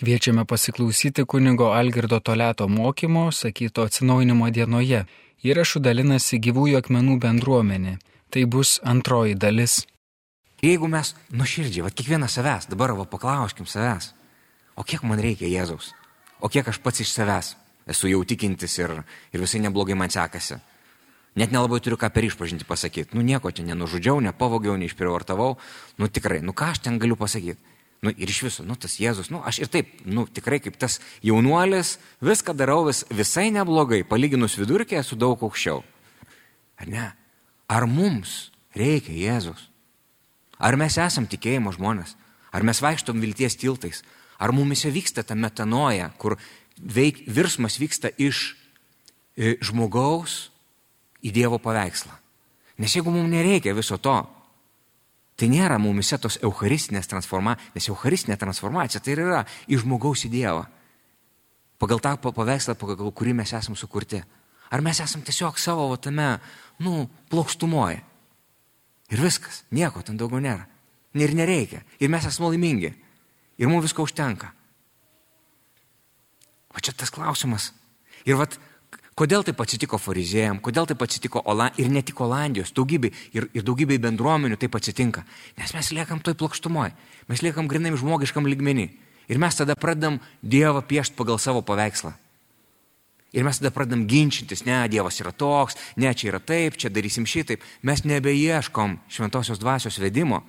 Kviečiame pasiklausyti kunigo Algirdo Toleto mokymo, sakyto atsinaujinimo dienoje. Įrašų dalinasi gyvųjų akmenų bendruomenė. Tai bus antroji dalis. Jeigu mes nuoširdžiai, va kiekvieną savęs, dabar va paklauskim savęs, o kiek man reikia Jėzaus, o kiek aš pats iš savęs esu jau tikintis ir, ir visai neblogai man sekasi. Net nelabai turiu ką per išpažinti pasakyti. Nu nieko čia nenužudžiau, nepavogiau, neišprivartavau. Nu tikrai, nu ką aš ten galiu pasakyti. Nu, ir iš viso, nu, tas Jėzus, nu, aš ir taip, nu, tikrai kaip tas jaunuolis, viską darau vis, visai neblogai, palyginus vidurkį esu daug aukščiau. Ar ne? Ar mums reikia Jėzus? Ar mes esam tikėjimo žmonės? Ar mes vaikštom vilties tiltais? Ar mumise vyksta ta metanoja, kur veik, virsmas vyksta iš e, žmogaus į Dievo paveikslą? Nes jeigu mums nereikia viso to, Tai nėra mumise tos eucharistinės transformacijos, nes eucharistinė transformacija tai yra iš žmogaus į Dievą. Pagal tą paveikslą, pagal kurį mes esame sukurti. Ar mes esame tiesiog savo tame, nu, plokštumoje. Ir viskas, nieko ten daugiau nėra. Ir nereikia. Ir mes esame laimingi. Ir mums visko užtenka. O čia tas klausimas. Ir vat Kodėl taip atsitiko farizėjam, kodėl taip atsitiko Oland... ir ne tik Olandijos, daugybė ir, ir daugybė bendruomenių taip atsitinka. Nes mes liekam toj plokštumoje, mes liekam grinai žmogiškam lygmenį. Ir mes tada pradedam Dievą piešti pagal savo paveikslą. Ir mes tada pradedam ginčytis, ne, Dievas yra toks, ne, čia yra taip, čia darysim šitaip. Mes nebeieškom šventosios dvasios vedimo.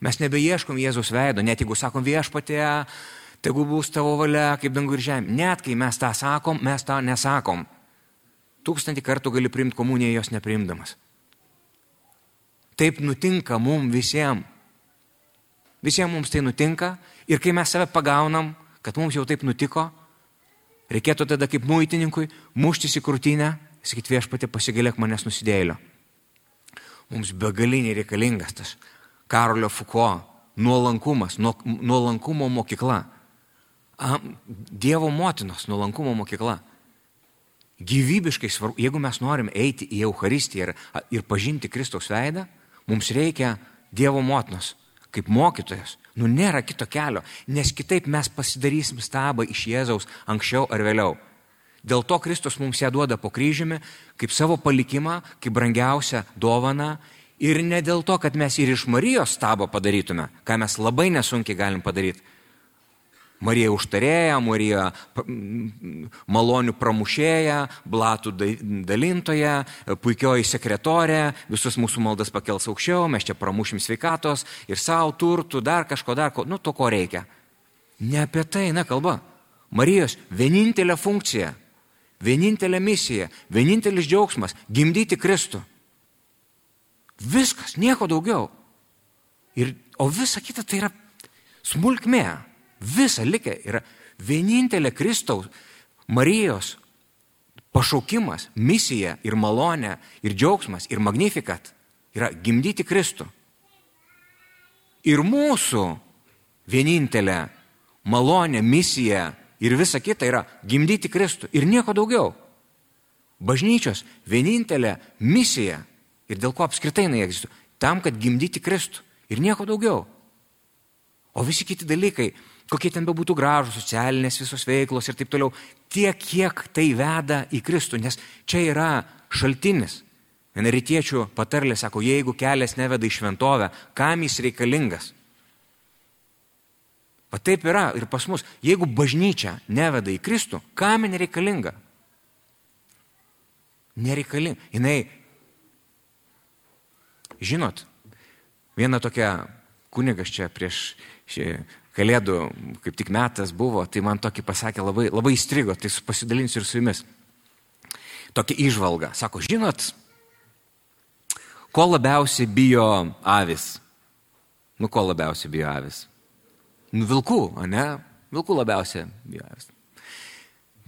Mes nebeieškom Jėzaus veido, net jeigu sakom viešpatė, tegu bus tavo valia, kaip dangu ir žemė. Net kai mes tą sakom, mes tą nesakom. Tūkstantį kartų gali priimti komuniją jos nepriimdamas. Taip nutinka mums visiems. Visiems mums tai nutinka ir kai mes save pagaunam, kad mums jau taip nutiko, reikėtų tada kaip muitininkui muštis į krūtinę, sakyti viešpatė pasigalėk manęs nusidėlio. Mums begaliniai reikalingas tas Karolio Fuko nuolankumas, nuolankumo mokykla. Dievo motinos nuolankumo mokykla gyvybiškai svarbu, jeigu mes norim eiti į Euharistiją ir, ir pažinti Kristaus veidą, mums reikia Dievo motinos kaip mokytojas. Nu nėra kito kelio, nes kitaip mes pasidarysim stabą iš Jėzaus anksčiau ar vėliau. Dėl to Kristus mums ją duoda po kryžiumi, kaip savo palikimą, kaip brangiausią dovaną. Ir ne dėl to, kad mes ir iš Marijos stabą padarytume, ką mes labai nesunkiai galim padaryti, Marija užtarėja, Marija malonių pramušėja, blatų dalintoja, puikioji sekretorė, visus mūsų maldas pakels aukščiau, mes čia pramušim sveikatos ir savo turtų, dar kažko, dar ko, nu to ko reikia. Ne apie tai eina kalba. Marijos vienintelė funkcija, vienintelė misija, vienintelis džiaugsmas - gimdyti Kristų. Viskas, nieko daugiau. Ir, o visa kita tai yra smulkmė. Visa likę yra vienintelė Kristaus, Marijos pašaukimas, misija ir malonė ir džiaugsmas ir magnifikat yra gimdyti Kristų. Ir mūsų vienintelė malonė, misija ir visa kita yra gimdyti Kristų ir nieko daugiau. Bažnyčios vienintelė misija ir dėl ko apskritai jinai egzistuoja, tam, kad gimdyti Kristų ir nieko daugiau. O visi kiti dalykai kokie ten bebūtų gražus, socialinės visos veiklos ir taip toliau, tiek, kiek tai veda į Kristų, nes čia yra šaltinis. Vienaritiečių patarlė sako, jeigu kelias neveda į šventovę, kam jis reikalingas? O taip yra ir pas mus. Jeigu bažnyčia neveda į Kristų, kam jin reikalinga? Nereikalinga. Jis, žinot, viena tokia kunigas čia prieš šį kalėdų kaip tik metas buvo, tai man tokį pasakė labai, labai įstrigo, tai pasidalinsiu ir su jumis. Tokia išvalga. Sako, žinot, ko labiausiai bijo avis? Nu, ko labiausiai bijo avis? Nu, vilkų, ne? Vilkų labiausiai bijo avis.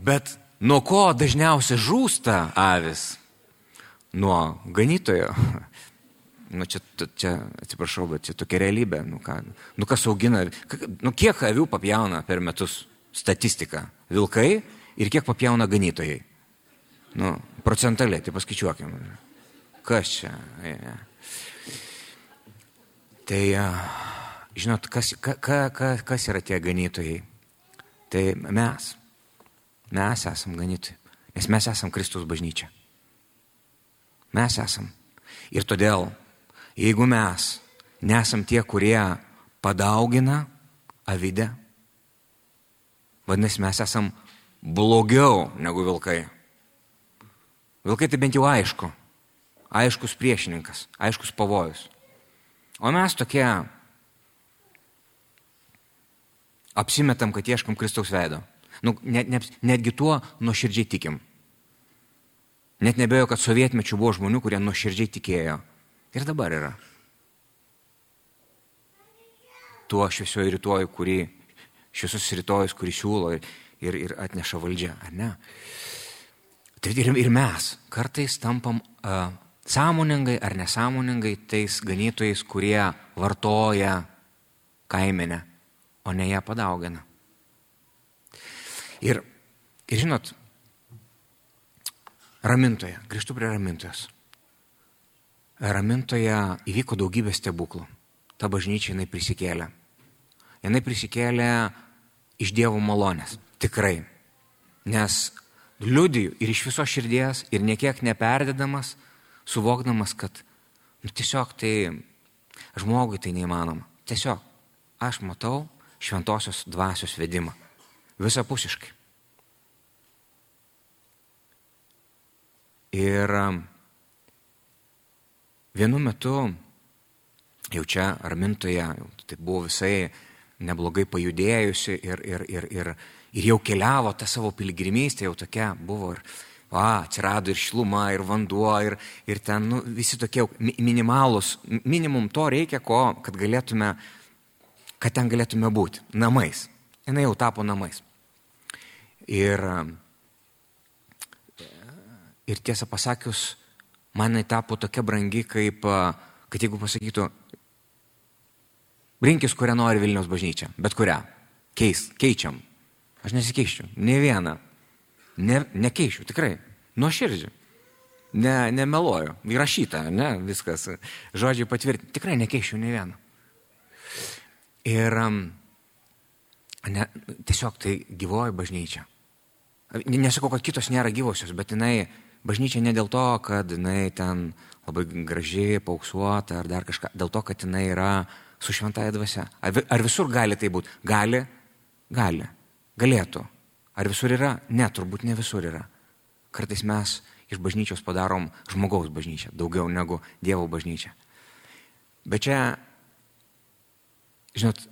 Bet nuo ko dažniausiai žūsta avis? Nuo ganytojo. Nu, čia, čia, atsiprašau, bet čia tokia realybė. Nu, ką, nu kas augina, nu, kiek avių papjauna per metus statistika vilkai ir kiek papjauna ganytojai. Nu, procentaliai, tai paskaičiuokim. Kas čia? Ja. Tai, žinot, kas, ka, ka, ka, kas yra tie ganytojai? Tai mes, mes esam ganytojai, nes mes esam Kristus bažnyčia. Mes esam. Ir todėl, jeigu mes nesam tie, kurie padaugina avidę, vadinasi, mes esam blogiau negu vilkai. Vilkai tai bent jau aišku. Aiškus priešininkas, aiškus pavojus. O mes tokie apsimetam, kad ieškam Kristaus veido. Nu, net, net, netgi tuo nuoširdžiai tikim. Net nebejoju, kad sovietmečių buvo žmonių, kurie nuoširdžiai tikėjo. Ir dabar yra. Tuo šviesioju rytoju, kurį, šviesus rytojus, kurį siūlo ir, ir, ir atneša valdžia, ar ne? Tai ir, ir mes kartais tampam uh, sąmoningai ar nesąmoningai tais ganytojais, kurie vartoja kaimenę o ne ją padaugina. Ir, ir žinot, ramintoje, grįžtu prie ramintojos. Ramintoje įvyko daugybė stebuklų. Ta bažnyčia jinai prisikėlė. Jinai prisikėlė iš Dievo malonės. Tikrai. Nes liudiju ir iš viso širdies, ir niekiek neperdėdamas, suvokdamas, kad nu, tiesiog tai žmogui tai neįmanoma. Tiesiog aš matau, šventosios dvasios vedimą. Visapusiškai. Ir vienu metu, jau čia ramintoje, tai buvo visai neblogai pajudėjusi ir, ir, ir, ir, ir jau keliavo tą savo piligrimystę, jau tokia buvo ir, va, atsirado ir šiluma, ir vanduo, ir, ir ten nu, visi tokie minimalus, minimum to reikia, ko, kad galėtume kad ten galėtume būti. Namais. Jis jau tapo namais. Ir, ir tiesą pasakius, man jinai tapo tokia brangi, kaip, kad jeigu pasakytų, rinkis, kurią nori Vilnius bažnyčia, bet kurią. Keis, keičiam. Aš nesikeiščiau. Ne vieną. Ne, nekeičiu, tikrai. Nuoširdžiai. Ne, nemeluoju. Įrašyta, ne, viskas. Žodžiai patvirtinti. Tikrai nekeičiu ne vieną. Ir ne, tiesiog tai gyvoji bažnyčia. Nesakau, kad kitos nėra gyvosios, bet jinai bažnyčia ne dėl to, kad jinai ten labai gražiai, pauksuota ar dar kažką, dėl to, kad jinai yra su šventąją dvasia. Ar, visur gali tai būti? Gali, gali, galėtų. Ar visur yra? Ne, turbūt ne visur yra. Kartais mes iš bažnyčios padarom žmogaus bažnyčią, daugiau negu Dievo bažnyčią. Bet čia Žinot,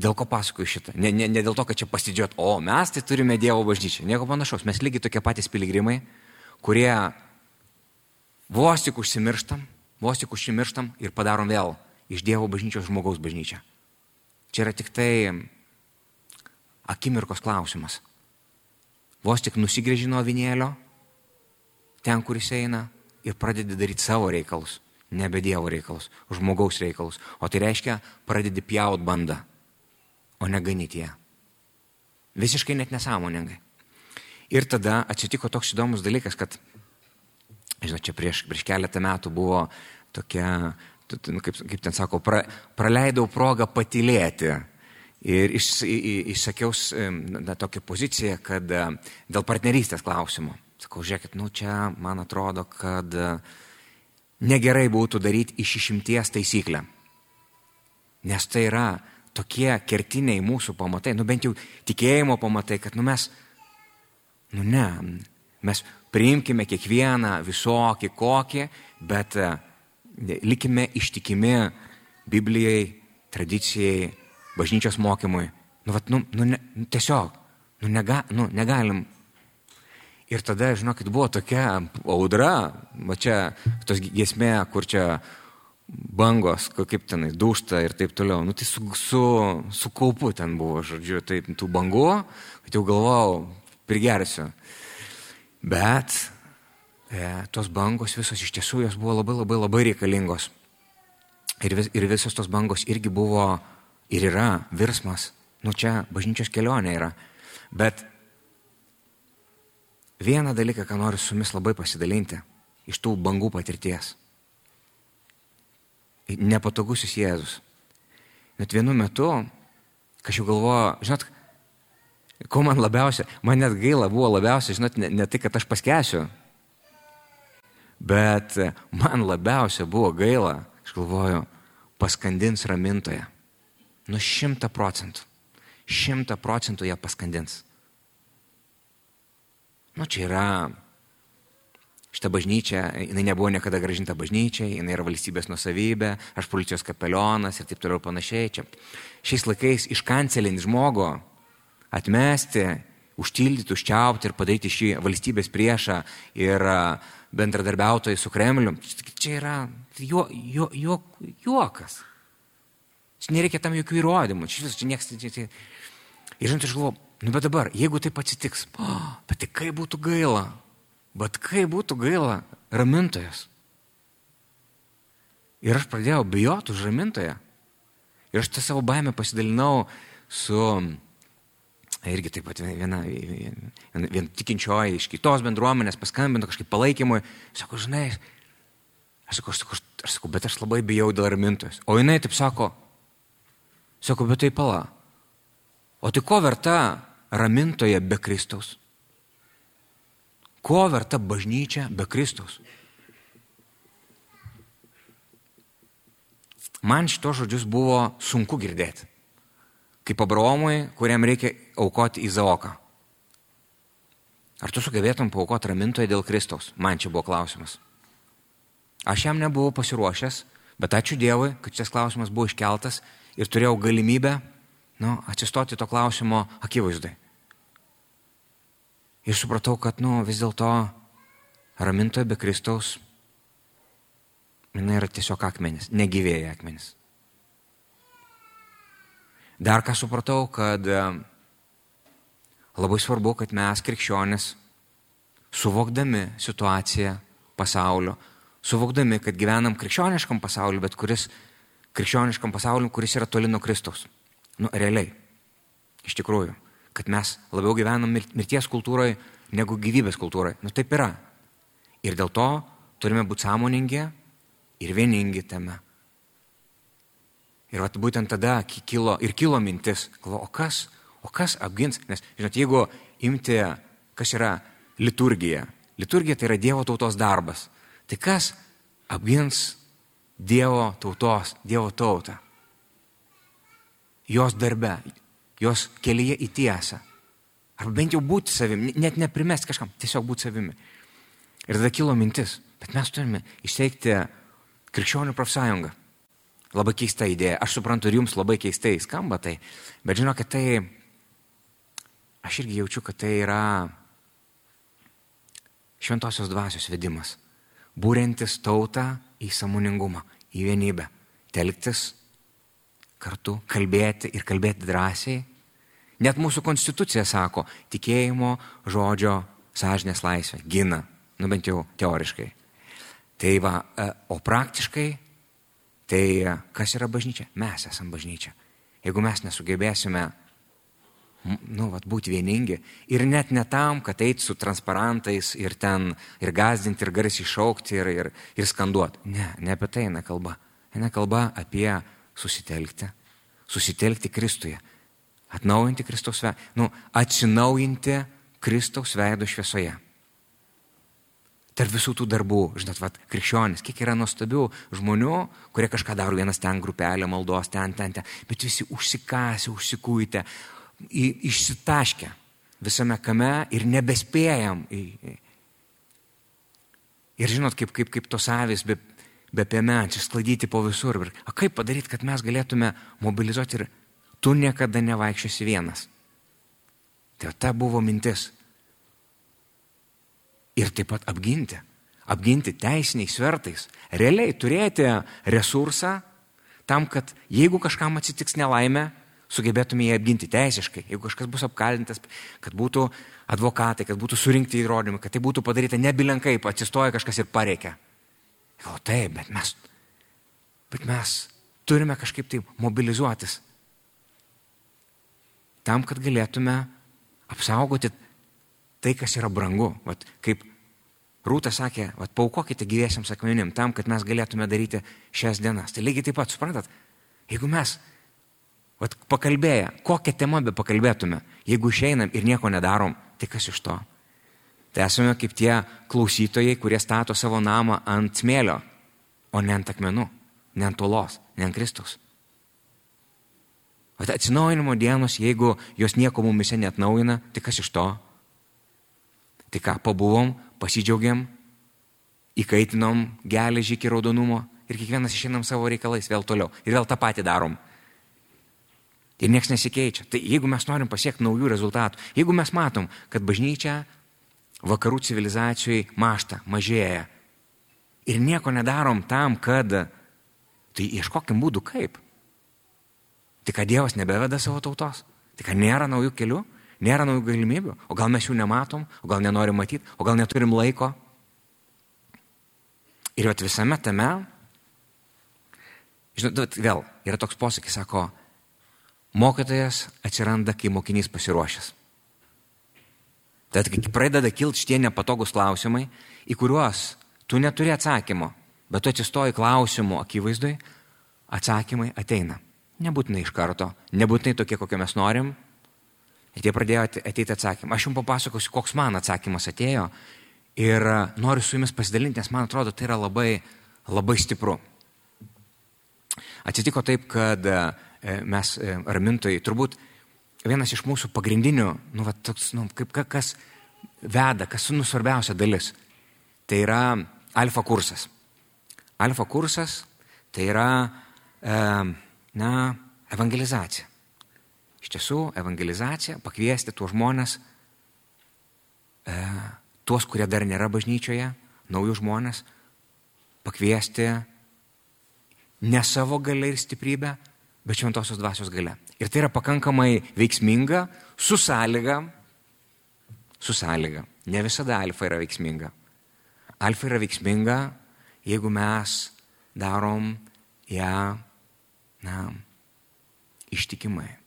dėl ko pasakoju šitą? Ne, ne, ne dėl to, kad čia pasidžiot, o mes tai turime Dievo bažnyčią. Nieko panašaus. Mes lygiai tokie patys piligrimai, kurie vos tik užsimirštam, vos tik užsimirštam ir padarom vėl iš Dievo bažnyčios žmogaus bažnyčią. Čia yra tik tai akimirkos klausimas. Vos tik nusigrėži nuo vinėlio, ten, kuris eina, ir pradedi daryti savo reikalus nebe Dievo reikalus, žmogaus reikalus. O tai reiškia, pradedi pjaut bandą, o ne ganyti ją. Visiškai net nesąmoningai. Ir tada atsitiko toks įdomus dalykas, kad, žinot, čia prieš, prieš keletą metų buvo tokia, nu, kaip, kaip ten sako, pra, praleidau progą patilėti. Ir iš, išsakiau tokią poziciją, kad dėl partnerystės klausimo. Sakau, žiūrėkit, nu čia man atrodo, kad uh, negerai būtų daryti iš išimties taisyklę. Nes tai yra tokie kertiniai mūsų pamatai, nu bent jau tikėjimo pamatai, kad nu mes, nu ne, mes priimkime kiekvieną visokį kokį, bet e, likime ištikimi Biblijai, tradicijai, bažnyčios mokymui. Nu, vat, nu, nu, ne, tiesiog, nu, nega, nu, negalim Ir tada, žinokit, buvo tokia audra, va čia tos giesmė, kur čia bangos, kaip tenai, dušta ir taip toliau. Nu tai su, su, su kaupu ten buvo, žodžiu, tai tų bangų, kad jau galvojau, prigersiu. Bet e, tos bangos visos iš tiesų jos buvo labai labai labai reikalingos. Ir, vis, ir visos tos bangos irgi buvo ir yra virsmas. Nu čia bažnyčios kelionė yra. Bet vieną dalyką, ką noriu su jumis labai pasidalinti iš tų bangų patirties. Nepatogusis Jėzus. Net vienu metu, kažkaip galvoju, žinot, Ko man labiausia, man net gaila buvo labiausia, žinot, ne, ne tai, kad aš paskesiu, bet man labiausia buvo gaila, aš galvoju, paskandins ramintoje. Nu šimta procentų. Šimta procentų ją paskandins. Nu čia yra, šita bažnyčia, jinai nebuvo niekada gražinta bažnyčiai, jinai yra valstybės nusavybė, aš policijos kapelionas ir taip toliau panašiai. Čia šiais laikais iškancelinti žmogų atmesti, užtildyti, užčiaupti ir padaryti šį valstybės priešą ir bendradarbiautojai su Kremliu. Čia yra juo, juo, juo, juokas. Čia nereikia tam jokių įrodymų. Čia vis, čia nieks. Čia, čia. Ir žinot, aš galvoju, nu bet dabar, jeigu taip atsitiks, oh, bet tai kaip būtų gaila, bet kaip būtų gaila ramintojas. Ir aš pradėjau bijoti už ramintoją. Ir aš tą savo baimę pasidalinau su irgi taip pat viena, viena, viena tikinčioji iš kitos bendruomenės paskambino kažkaip palaikymui, sako, žinai, aš sakau, aš sakau, aš sakau, bet aš labai bijau dėl ramintojos. O jinai taip sako, sako, bet tai pala. O tai ko verta ramintoje be Kristaus? Ko verta bažnyčia be Kristaus? Man šitos žodžius buvo sunku girdėti kaip Abraomui, kuriam reikia aukoti Izaoką. Ar tu sugebėtum paukoti ramintoje dėl Kristaus? Man čia buvo klausimas. Aš jam nebuvau pasiruošęs, bet ačiū Dievui, kad šis klausimas buvo iškeltas ir turėjau galimybę nu, atsistoti to klausimo akivaizdai. Ir supratau, kad nu, vis dėlto ramintoje be Kristaus jinai yra tiesiog akmenis, negyvėjai akmenis. Dar ką supratau, kad e, labai svarbu, kad mes krikščionis, suvokdami situaciją pasaulio, suvokdami, kad gyvenam krikščioniškam pasauliu, bet kuris krikščioniškam pasauliu, kuris yra toli nuo Kristaus. Nu, realiai. Iš tikrųjų. Kad mes labiau gyvenam mirties kultūroje negu gyvybės kultūroje. Nu, taip yra. Ir dėl to turime būti sąmoningi ir vieningi tame. Ir vat, būtent tada kilo, ir kilo mintis, galvo, o kas, o kas apgins, nes, žinot, jeigu imti, kas yra liturgija, liturgija tai yra Dievo tautos darbas, tai kas apgins Dievo tautos, Dievo tautą? Jos darbe, jos kelyje į tiesą. Arba bent jau būti savimi, net neprimesti kažkam, tiesiog būti savimi. Ir tada kilo mintis, bet mes turime įsteigti krikščionių profsąjungą. Labai keista idėja. Aš suprantu, ir jums labai keistai skamba tai. Bet žinokit, tai aš irgi jaučiu, kad tai yra šventosios dvasios vedimas. Būrentis tautą į samoningumą, į vienybę. Telktis kartu, kalbėti ir kalbėti drąsiai. Net mūsų konstitucija sako, tikėjimo žodžio sąžinės laisvę gina, nu bent jau teoriškai. Tai va, e, o praktiškai Tai kas yra bažnyčia? Mes esame bažnyčia. Jeigu mes nesugebėsime nu, vat, būti vieningi ir net ne tam, kad eit su transparantais ir ten ir gazdinti, ir garsiai šaukti, ir, ir, ir skanduoti. Ne, ne apie tai eina kalba. Eina kalba apie susitelkti. Susitelkti Kristuje. Atnaujinti Kristaus veidą. Nu, atsinaujinti Kristaus veido šviesoje tarp visų tų darbų, žinot, vat, krikščionis, kiek yra nuostabių žmonių, kurie kažką daro, vienas ten grupelė, maldos ten, ten, ten, bet visi užsikasę, užsikūtę, išsitaškę visame kame ir nebespėjam. Ir žinot, kaip, kaip, kaip tos avis be, be piemenčių skladyti po visur. O kaip padaryti, kad mes galėtume mobilizuoti ir tu niekada nevaikščiosi vienas. Tai ta buvo mintis ir taip pat apginti. Apginti teisiniais svertais. Realiai turėti resursą tam, kad jeigu kažkam atsitiks nelaimė, sugebėtume jį apginti teisiškai. Jeigu kažkas bus apkaltintas, kad būtų advokatai, kad būtų surinkti įrodymai, kad tai būtų padaryta nebilenkai, atsistoja kažkas ir pareikia. O taip, bet mes, bet mes turime kažkaip tai mobilizuotis. Tam, kad galėtume apsaugoti tai, kas yra brangu. Vat, kaip Rūta sakė, vat, paukokite gyviesiams akmenim tam, kad mes galėtume daryti šias dienas. Tai lygiai taip pat, suprantat, jeigu mes vat, pakalbėję, kokią temą be pakalbėtume, Jeigu išeinam ir nieko nedarom, tai kas iš to? Tai esame kaip tie klausytojai, kurie stato savo namą ant smėlio, o ne ant akmenų, ne ant tolos, ne ant Kristus. O atsinaujinimo dienos, jeigu jos nieko mumise net naujina, tai kas iš to? Tai ką, pabuvom, pasidžiaugiam, įkaitinom geležį iki raudonumo ir kiekvienas išeinam savo reikalais vėl toliau. Ir vėl tą patį darom. Ir niekas nesikeičia. Tai jeigu mes norim pasiekti naujų rezultatų, jeigu mes matom, kad bažnyčia vakarų civilizacijai mašta, mažėja ir nieko nedarom tam, kad, tai ieškokim būdų kaip. Tai kad Dievas nebeveda savo tautos, tai kad nėra naujų kelių, nėra naujų galimybių, o gal mes jų nematom, o gal nenorim matyti, o gal neturim laiko. Ir vat visame tame, žinot, vėl yra toks posakis, sako, mokytojas atsiranda, kai mokinys pasiruošęs. Tad, kai pradeda kilti šitie nepatogus klausimai, į kuriuos tu neturi atsakymo, bet tu atsistoji klausimų akivaizdui, atsakymai ateina. Nebūtinai iš karto, nebūtinai tokie, kokie mes norim. Ir tie pradėjo ateiti atsakymai. Aš jums papasakosiu, koks man atsakymas atėjo ir noriu su jumis pasidalinti, nes man atrodo, tai yra labai, labai stipru. Atsitiko taip, kad E, mes e, ramintojai, turbūt vienas iš mūsų pagrindinių, nu, va, toks, nu, kaip kas veda, kas nu svarbiausia dalis, tai yra alfa kursas. Alfa kursas tai yra, e, na, evangelizacija. Iš tiesų, evangelizacija, pakviesti tuos žmonės, e, tuos, kurie dar nėra bažnyčioje, naujus žmonės, pakviesti ne savo galią ir stiprybę, bet šventosios dvasios gale. Ir tai yra pakankamai veiksminga, su sąlyga, su sąlyga. Ne visada alfa yra veiksminga. Alfa yra veiksminga, jeigu mes darom ją, na, ištikimai.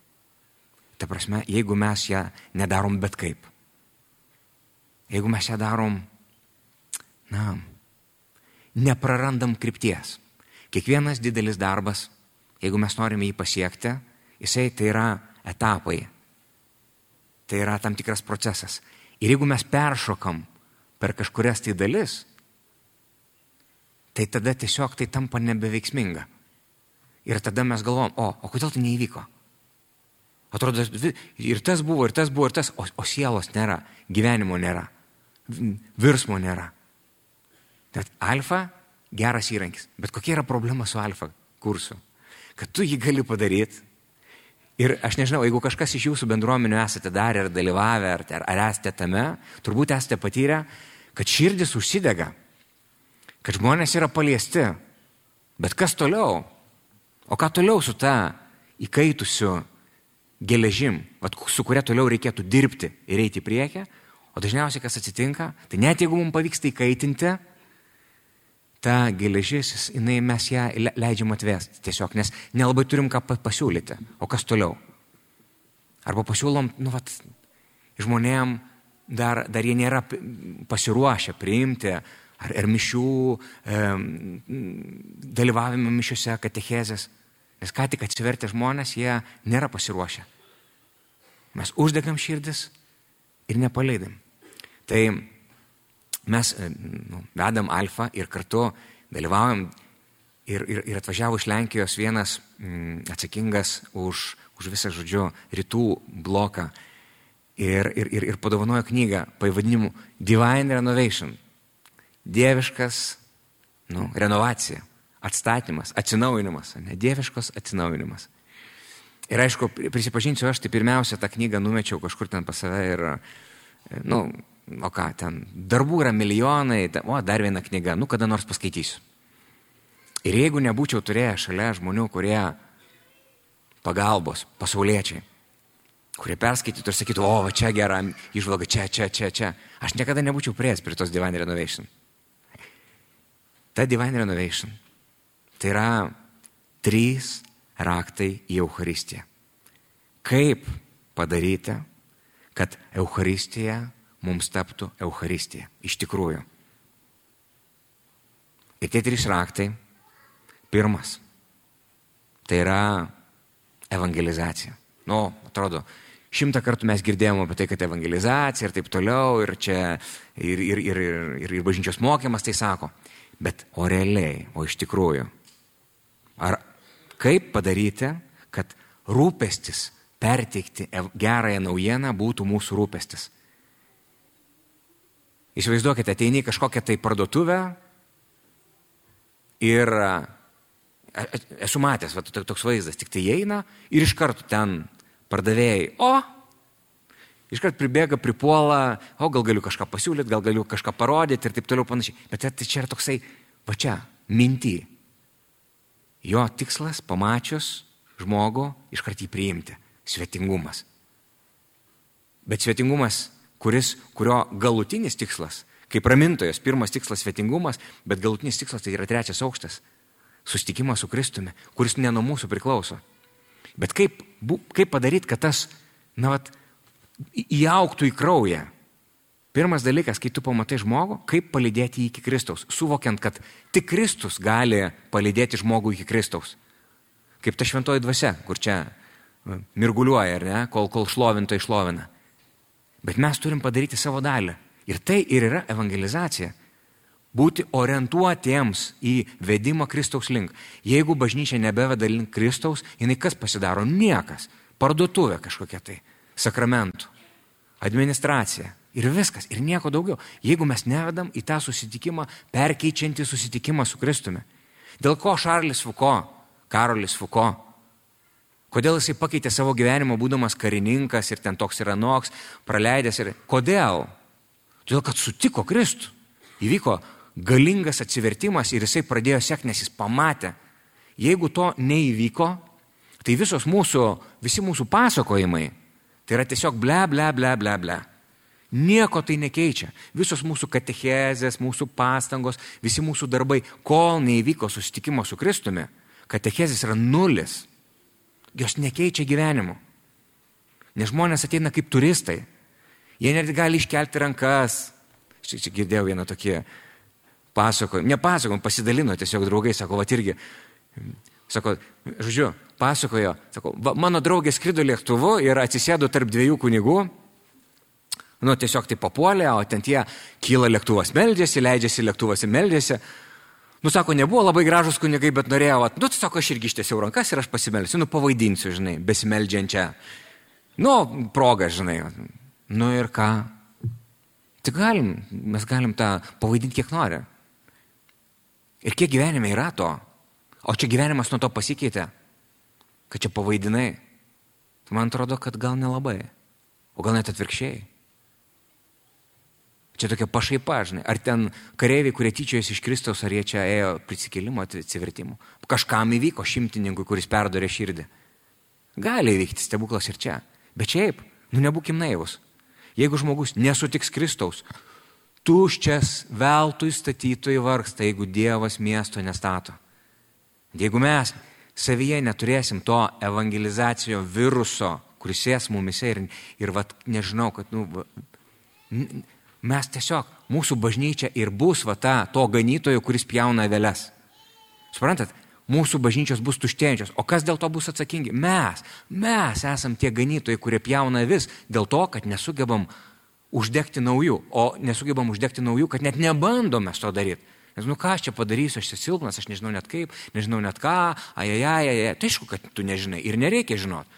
Ta prasme, jeigu mes ją nedarom bet kaip. Jeigu mes ją darom, na, neprarandam krypties. Kiekvienas didelis darbas jeigu mes norime jį pasiekti, jisai tai yra etapai. Tai yra tam tikras procesas. Ir jeigu mes peršokam per kažkurias tai dalis, tai tada tiesiog tai tampa nebeveiksminga. Ir tada mes galvom, o, o kodėl tai neįvyko? Atrodo, ir tas buvo, ir tas buvo, ir tas, o, o sielos nėra, gyvenimo nėra, virsmo nėra. Tad alfa geras įrankis. Bet kokia yra problema su alfa kursu? kad tu jį gali padaryti. Ir aš nežinau, jeigu kažkas iš jūsų bendruomenių esate darę ar dalyvavę, ar, ar, ar esate tame, turbūt esate patyrę, kad širdis užsidega, kad žmonės yra paliesti. Bet kas toliau? O ką toliau su ta įkaitusiu geležim, vat, su kuria toliau reikėtų dirbti ir eiti į priekį? O dažniausiai kas atsitinka, tai net jeigu mums pavyksta įkaitinti, ta geležis, jinai mes ją leidžiam atvesti tiesiog, nes nelabai turim ką pasiūlyti. O kas toliau? Arba pasiūlom, nu, vat, žmonėm dar, dar jie nėra pasiruošę priimti ar, ar mišių, e, dalyvavimo mišiuose, katechezės. Nes ką tik atsivertę žmonės, jie nėra pasiruošę. Mes uždegam širdis ir nepaleidam. Tai mes e, nu, vedam alfa ir kartu dalyvaujam ir, ir, ir atvažiavo iš Lenkijos vienas m, mm, atsakingas už, už visą, žodžiu, rytų bloką ir, ir, ir, ir padovanojo knygą pavadinimu Divine Renovation. Dieviškas nu, renovacija, atstatymas, atsinaujinimas, ne dieviškos atsinaujinimas. Ir aišku, prisipažinsiu, aš tai pirmiausia tą knygą numečiau kažkur ten pas save ir, nu, o ką ten, darbų yra milijonai, o dar viena knyga, nu kada nors paskaitysiu. Ir jeigu nebūčiau turėjęs šalia žmonių, kurie pagalbos, pasauliečiai, kurie perskaitytų ir sakytų, o, va čia gera išvalga, čia, čia, čia, čia, aš niekada nebūčiau prieės prie tos Divine Renovation. Ta Divine Renovation tai yra trys raktai į Eucharistiją. Kaip padaryti, kad Eucharistija mums taptų Euharistija. Iš tikrųjų. Ir tie trys raktai. Pirmas. Tai yra evangelizacija. Nu, atrodo, šimtą kartų mes girdėjome apie tai, kad evangelizacija ir taip toliau, ir čia, ir, ir, ir, ir, ir bažnyčios mokymas tai sako. Bet o realiai, o iš tikrųjų, ar kaip padaryti, kad rūpestis perteikti gerąją naujieną būtų mūsų rūpestis? Įsivaizduokite, ateini kažkokią tai parduotuvę ir esu matęs, va, toks vaizdas, tik tai eina ir iš karto ten pardavėjai, o, iškart pribėga, pripuola, o gal galiu kažką pasiūlyti, gal galiu kažką parodyti ir taip toliau panašiai. Bet tai čia yra toksai, va čia, minty. Jo tikslas, pamačius žmogų, iškart jį priimti. Svetingumas. Bet svetingumas, kuris, kurio galutinis tikslas, kaip ramintojas, pirmas tikslas svetingumas, bet galutinis tikslas tai yra trečias aukštas susitikimas su Kristumi, kuris ne nuo mūsų priklauso. Bet kaip, kaip padaryti, kad tas, na, vat, įauktų į kraują? Pirmas dalykas, kai tu pamatai žmogų, kaip palydėti jį iki Kristaus, suvokiant, kad tik Kristus gali palydėti žmogų iki Kristaus. Kaip ta šventoji dvasia, kur čia mirguliuoja, ar ne, kol, kol šlovinto išlovina. Bet mes turim padaryti savo dalį. Ir tai ir yra evangelizacija būti orientuotiems į vedimą Kristaus link. Jeigu bažnyčia nebeveda link Kristaus, jinai kas pasidaro? Niekas. Parduotuvė kažkokia tai. Sakramentų. Administracija. Ir viskas. Ir nieko daugiau. Jeigu mes nevedam į tą susitikimą, perkeičiantį susitikimą su Kristumi. Dėl ko Šarlis Fuko, Karolis Fuko, kodėl jisai pakeitė savo gyvenimą būdamas karininkas ir ten toks yra noks, praleidęs ir kodėl? Todėl, kad sutiko Kristų. Įvyko galingas atsivertimas ir jisai pradėjo sekti, nes jis pamatė. Jeigu to neįvyko, tai visos mūsų, visi mūsų pasakojimai, tai yra tiesiog ble, ble, ble, ble, ble. Nieko tai nekeičia. Visos mūsų katechezės, mūsų pastangos, visi mūsų darbai, kol neįvyko susitikimo su Kristumi, katechezės yra nulis. Jos nekeičia gyvenimu. Nes žmonės ateina kaip turistai. Jie net gali iškelti rankas. Aš čia girdėjau vieną tokį pasakojo, nepasakojo, pasidalino tiesiog draugai, sako, va irgi, sako, žodžiu, pasakojo, sako, va, mano draugė skrido lėktuvu ir atsisėdo tarp dviejų kunigų, nu tiesiog tai papuolė, o ten tie kyla lėktuvas, meldžiasi, leidžiasi lėktuvas ir meldžiasi. Nu, sako, nebuvo labai gražus kunigai, bet norėjau, va, nu, sako, aš irgi ištiesiau rankas ir aš pasimelsiu, nu, pavaidinsiu, žinai, besimeldžiančią. Nu, progą, žinai. Nu ir ką? Tai galim, mes galim tą pavaidinti kiek nori. Ir kiek gyvenime yra to? O čia gyvenimas nuo to pasikeitė, kad čia pavaidinai. Man atrodo, kad gal nelabai. O gal net atvirkščiai. Čia tokia pašaipa, žinai. Ar ten kareiviai, kurie tyčiojasi iš Kristaus, ar jie čia ėjo prisikėlimo, atsivertimo. Kažkam įvyko šimtininkui, kuris perdorė širdį. Gali įvykti stebuklas ir čia. Bet šiaip, nu nebūkim naivus. Jeigu žmogus nesutiks Kristaus, tuščias, veltui statytojai vargsta, jeigu Dievas miesto nestato. Jeigu mes savyje neturėsim to evangelizacijo viruso, kuris ės mumise ir, ir vat, nežinau, kad nu, mes tiesiog, mūsų bažnyčia ir bus va ta to ganytojo, kuris pjauna veles. Suprantat, mūsų bažnyčios bus tuštėjančios. O kas dėl to bus atsakingi? Mes. Mes esam tie ganytojai, kurie pjauna vis dėl to, kad nesugebam uždegti naujų, o nesugebam uždegti naujų, kad net nebandome to daryti. Nes, nu ką aš čia padarysiu, aš esu silpnas, aš nežinau net kaip, nežinau net ką, ajajajajaj, tai aišku, kad tu nežinai ir nereikia žinot.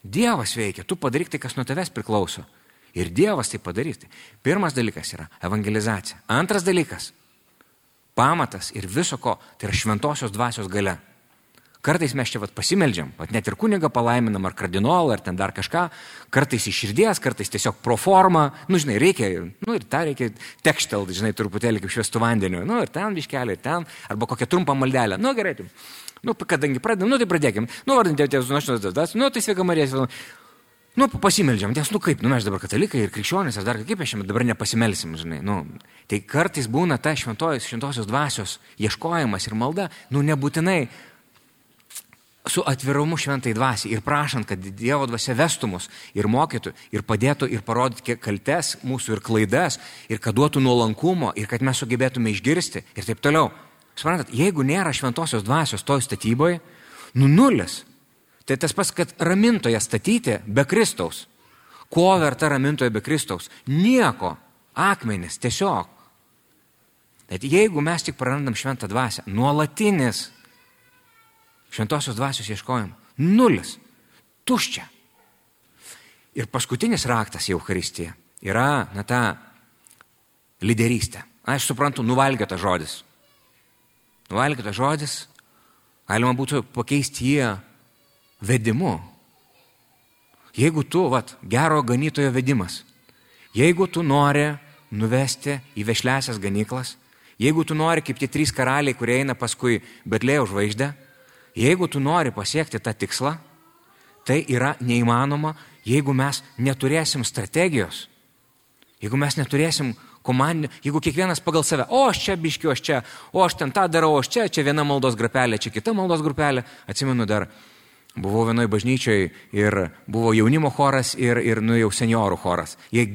Dievas veikia, tu padaryk tai, kas nuo tavęs priklauso. Ir Dievas tai padarys. Pirmas dalykas yra evangelizacija. Antras dalykas - pamatas ir viso ko, tai yra šventosios dvasios gale. Kartais mes čia vat, pasimeldžiam, vat, net ir kunigą palaiminam, ar kardinolą, ar ten dar kažką, kartais iš širdies, kartais tiesiog pro formą, nu, žinai, reikia, nu, ir tą reikia tekštel, žinai, truputėlį kaip šviestų vandeniu, nu, ir ten viškelį, ir ten, arba kokią trumpą maldelę, nu, gerai, tai, nu, kadangi pradedam, nu, tai pradėkim, nu, vardinti tėvus, nu, aš tas, nu, tai sveika Marija, nu, pasimeldžiam, nes, nu, kaip, nu, mes dabar katalikai ir krikščionys, ar dar kaip mes šiandien dabar nepasimelsim, žinai, nu, tai kartais būna ta šventojos, šventosios dvasios ieškojimas ir malda, nu, nebūtinai su atvirumu šventai dvasiai ir prašant, kad Dievo dvasia vestų mus ir mokytų ir padėtų ir parodytų kaltes mūsų ir klaidas ir kad duotų nuolankumo ir kad mes sugebėtume išgirsti ir taip toliau. Suprantat, jeigu nėra šventosios dvasios toj statyboje, nu nulis. Tai tas pas, kad ramintoje statyti be Kristaus. Ko verta ramintoje be Kristaus? Nieko. Akmenis, tiesiog. Bet jeigu mes tik prarandam šventą dvasę, nuolatinis šventosios dvasios ieškojim, nulis, tuščia. Ir paskutinis raktas į Eucharistiją yra, na, ta lyderystė. Aš suprantu, nuvalgėtas žodis. Nuvalgėtas žodis, galima būtų pakeisti jį vedimu. Jeigu tu, vat, gero ganytojo vedimas, jeigu tu nori nuvesti į vešlesias ganyklas, jeigu tu nori kaip tie trys karaliai, kurie eina paskui Betlėjo žvaigždę, jeigu tu nori pasiekti tą tikslą, tai yra neįmanoma, jeigu mes neturėsim strategijos, jeigu mes neturėsim komandinio, jeigu kiekvienas pagal save, o aš čia biškiu, aš čia, o aš ten tą darau, aš čia, čia viena maldos grupelė, čia kita maldos grupelė, atsimenu dar Buvau vienoje bažnyčioje ir buvo jaunimo choras ir, ir nu, jau seniorų choras. Jie,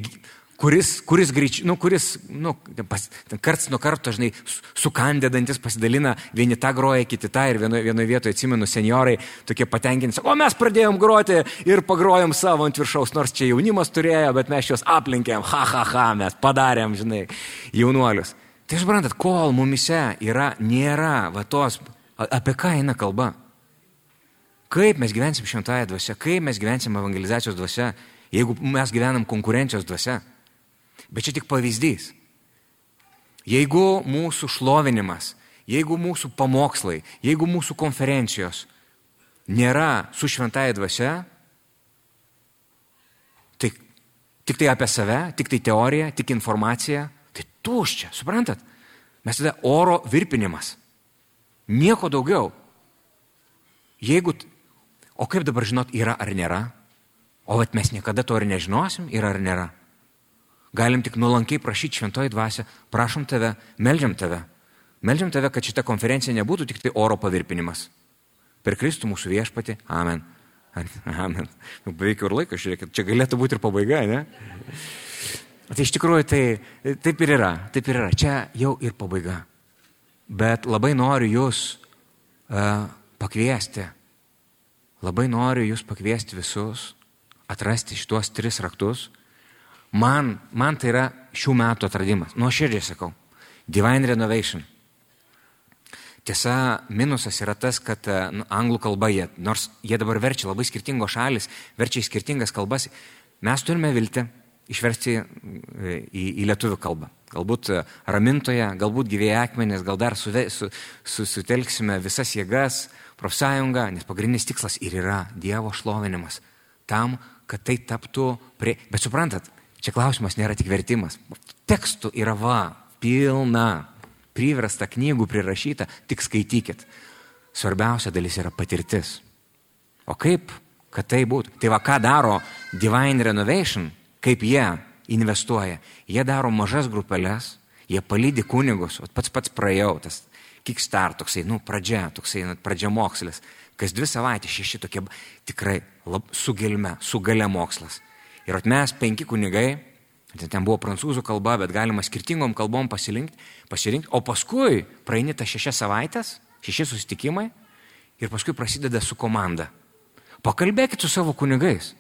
kuris, kuris greičiau, nu, kuris, nu, pas, karts nuo karto, žinai, sukandėdantis pasidalina, vieni tą groja, kiti tą ir vienoje, vienoje vietoje, atsimenu, seniorai tokie patenkinti, o mes pradėjom groti ir pagrojom savo ant viršaus, nors čia jaunimas turėjo, bet mes juos aplinkėm, ha, ha, ha, mes padarėm, žinai, jaunuolius. Tai suprantat, kol mumise yra, nėra, va tos, apie ką eina kalba. Kaip mes gyvensim šventąją dvasę, kaip mes gyvensim evangelizacijos dvasę, jeigu mes gyvenam konkurencijos dvasę. Bet čia tik pavyzdys. Jeigu mūsų šlovinimas, jeigu mūsų pamokslai, jeigu mūsų konferencijos nėra su šventąją dvasę, tai tik tai apie save, tik tai teorija, tik informacija, tai tuščia, suprantat? Mes tada oro virpinimas. Nieko daugiau. Jeigu O kaip dabar žinot, yra ar nėra? O vat mes niekada to ir nežinosim, yra ar nėra. Galim tik nuolankiai prašyti šventoji dvasia, prašom tave, melžiam tave. Melžiam tave, kad šita konferencija nebūtų tik tai oro pavirpinimas. Per Kristų mūsų viešpati. Amen. Amen. Nu, beveik ir laikas, žiūrėkit, čia galėtų būti ir pabaiga, ne? Tai iš tikrųjų tai taip ir yra, taip ir yra. Čia jau ir pabaiga. Bet labai noriu jūs uh, pakviesti Labai noriu jūs pakviesti visus, atrasti šituos tris raktus. Man, man tai yra šių metų atradimas. Nuoširdžiai sakau. Divine Renovation. Tiesa, minusas yra tas, kad nu, anglų kalba jie, nors jie dabar verčia labai skirtingos šalis, verčia į skirtingas kalbas, mes turime vilti išversti e, į, į lietuvių kalbą. Galbūt e, ramintoje, galbūt gyvėjai akmenės, gal dar suve, su, su, sutelksime visas jėgas, profsąjunga, nes pagrindinis tikslas ir yra Dievo šlovinimas. Tam, kad tai taptų prie... Bet suprantat, čia klausimas nėra tik vertimas. Tekstų yra va, pilna, priversta knygų prirašyta, tik skaitykit. Svarbiausia dalis yra patirtis. O kaip, kad tai būtų? Tai va, ką daro Divine Renovation, kaip jie investuoja. Jie daro mažas grupelės, jie palydi kunigus, o pats pats praėjau, tas kickstart, toksai, nu, pradžia, toksai, nu, pradžia mokslas. Kas dvi savaitės šeši tokie tikrai lab, su gelme, su gale mokslas. Ir mes penki kunigai, ten buvo prancūzų kalba, bet galima skirtingom kalbom pasirinkti, pasirinkti o paskui praeini tas šešias savaitės, šeši susitikimai ir paskui prasideda su komanda. Pakalbėkit su savo kunigais,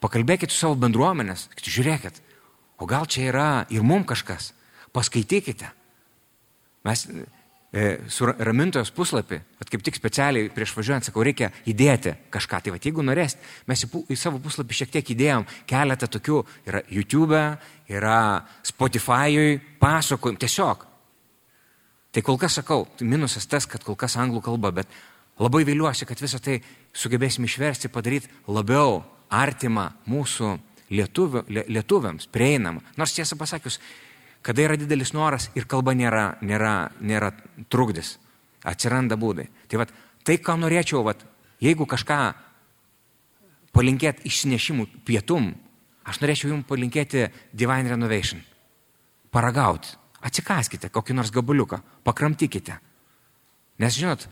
pakalbėkit su savo bendruomenės, žiūrėkit, o gal čia yra ir mum kažkas, paskaitykite. Mes ramintojos puslapį, bet kaip tik specialiai prieš važiuojant sakau, reikia įdėti kažką. Tai va, jeigu norėsit, mes į, į savo puslapį šiek tiek įdėjom keletą tokių, yra YouTube, yra Spotify'ui, pasakojim, tiesiog. Tai kol kas sakau, minusas tas, kad kol kas anglų kalba, bet labai viliuosi, kad visą tai sugebėsim išversti, padaryti labiau artimą mūsų lietuvių, lietuviams, prieinamą. Nors tiesą pasakius, kada yra didelis noras ir kalba nėra, nėra, nėra trukdis. Atsiranda būdai. Tai vat, tai, ką norėčiau, vat, jeigu kažką palinkėti išsinešimų pietum, aš norėčiau jums palinkėti Divine Renovation. Paragauti. Atsikaskite kokį nors gabuliuką, pakramtykite. Nes žinot,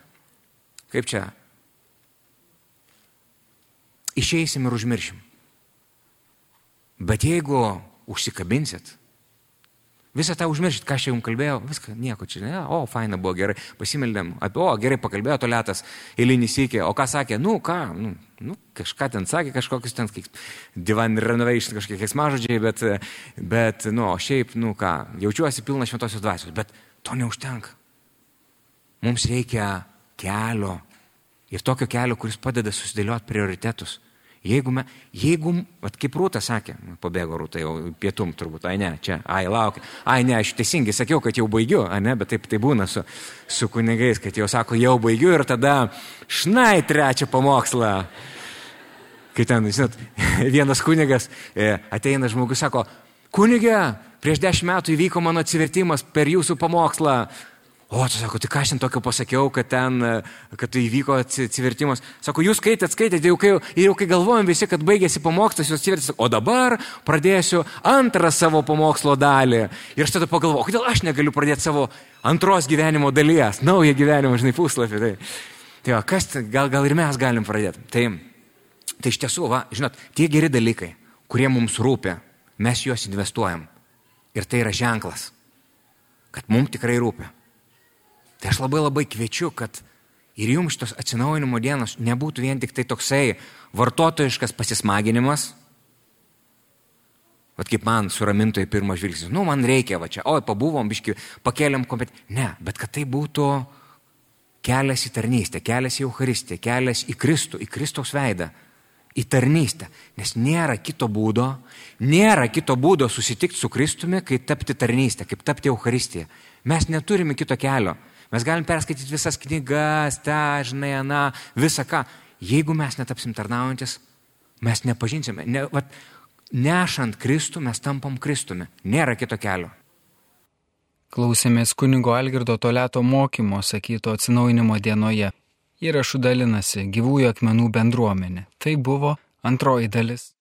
kaip čia, išeisim ir užmiršim. Bet jeigu užsikabinsit, Visą tą užmiršit, ką aš jums kalbėjau, viską, nieko čia, ne, o, faina buvo, gerai, pasimeldėm, apie, o, gerai pakalbėjo tolėtas, eilinį sykį, o ką sakė, nu, ką, nu, nu, kažką ten sakė, kažkokius ten, kaip, divan renovation, kažkokie keiksmažodžiai, bet, bet, nu, o šiaip, nu, ką, jaučiuosi pilna šventosios dvasios, bet to neužtenka. Mums reikia kelio ir tokio kelio, kuris padeda susidėlioti prioritetus. Jeigu, me, jeigu vat, kaip Rūta sakė, pabėgo Rūta jau pietum turbūt, ai ne, čia, ai laukia, ai ne, aš teisingai sakiau, kad jau baigiu, ai ne, bet taip tai būna su, su kunigais, kad jau sako, jau baigiu ir tada šnai trečią pamokslą. Kai ten, žinot, vienas kunigas e, ateina žmogus, sako, kunigė, prieš dešimt metų įvyko mano atsivertimas per jūsų pamokslą, O, tu sako, tai ką aš ten tokio pasakiau, kad ten, kad tai įvyko atsivertimas. Sako, jūs skaitėt, skaitėt, jau kai, jau kai galvojom visi, kad baigėsi pamokslas, jūs atsivertėt, o dabar pradėsiu antrą savo pamokslo dalį. Ir aš tada pagalvoju, kodėl aš negaliu pradėti savo antros gyvenimo dalies, naują gyvenimo, žinai, puslapį. Tai, tai va, kas, gal, gal ir mes galim pradėti. Tai, tai iš tiesų, va, žinot, tie geri dalykai, kurie mums rūpia, mes juos investuojam. Ir tai yra ženklas, kad mums tikrai rūpia. Tai aš labai labai kviečiu, kad ir jums šitos atsinaujinimo dienos nebūtų vien tik tai toksai vartotojiškas pasismaginimas. Vat kaip man suramintojai pirmas žvilgsnis, nu man reikia va čia, oi pabuvom, biški, pakeliam kompeticiją. Ne, bet kad tai būtų kelias į tarnystę, kelias į Eucharistiją, kelias į Kristų, į Kristaus veidą, į tarnystę. Nes nėra kito būdo, nėra kito būdo susitikti su Kristumi, kaip tapti tarnystę, kaip tapti Eucharistiją. Mes neturime kito kelio. Mes galim perskaityti visas knygas, tą, žinai, aną, visą ką. Jeigu mes netapsim tarnaujantis, mes nepažinsime. Ne, vat, nešant Kristų mes tampam Kristumi. Nėra kito kelio. Klausėmės kunigo Algirdo Toleto mokymo sakyto atsinaujinimo dienoje. Įrašų dalinasi gyvųjų akmenų bendruomenė. Tai buvo antroji dalis.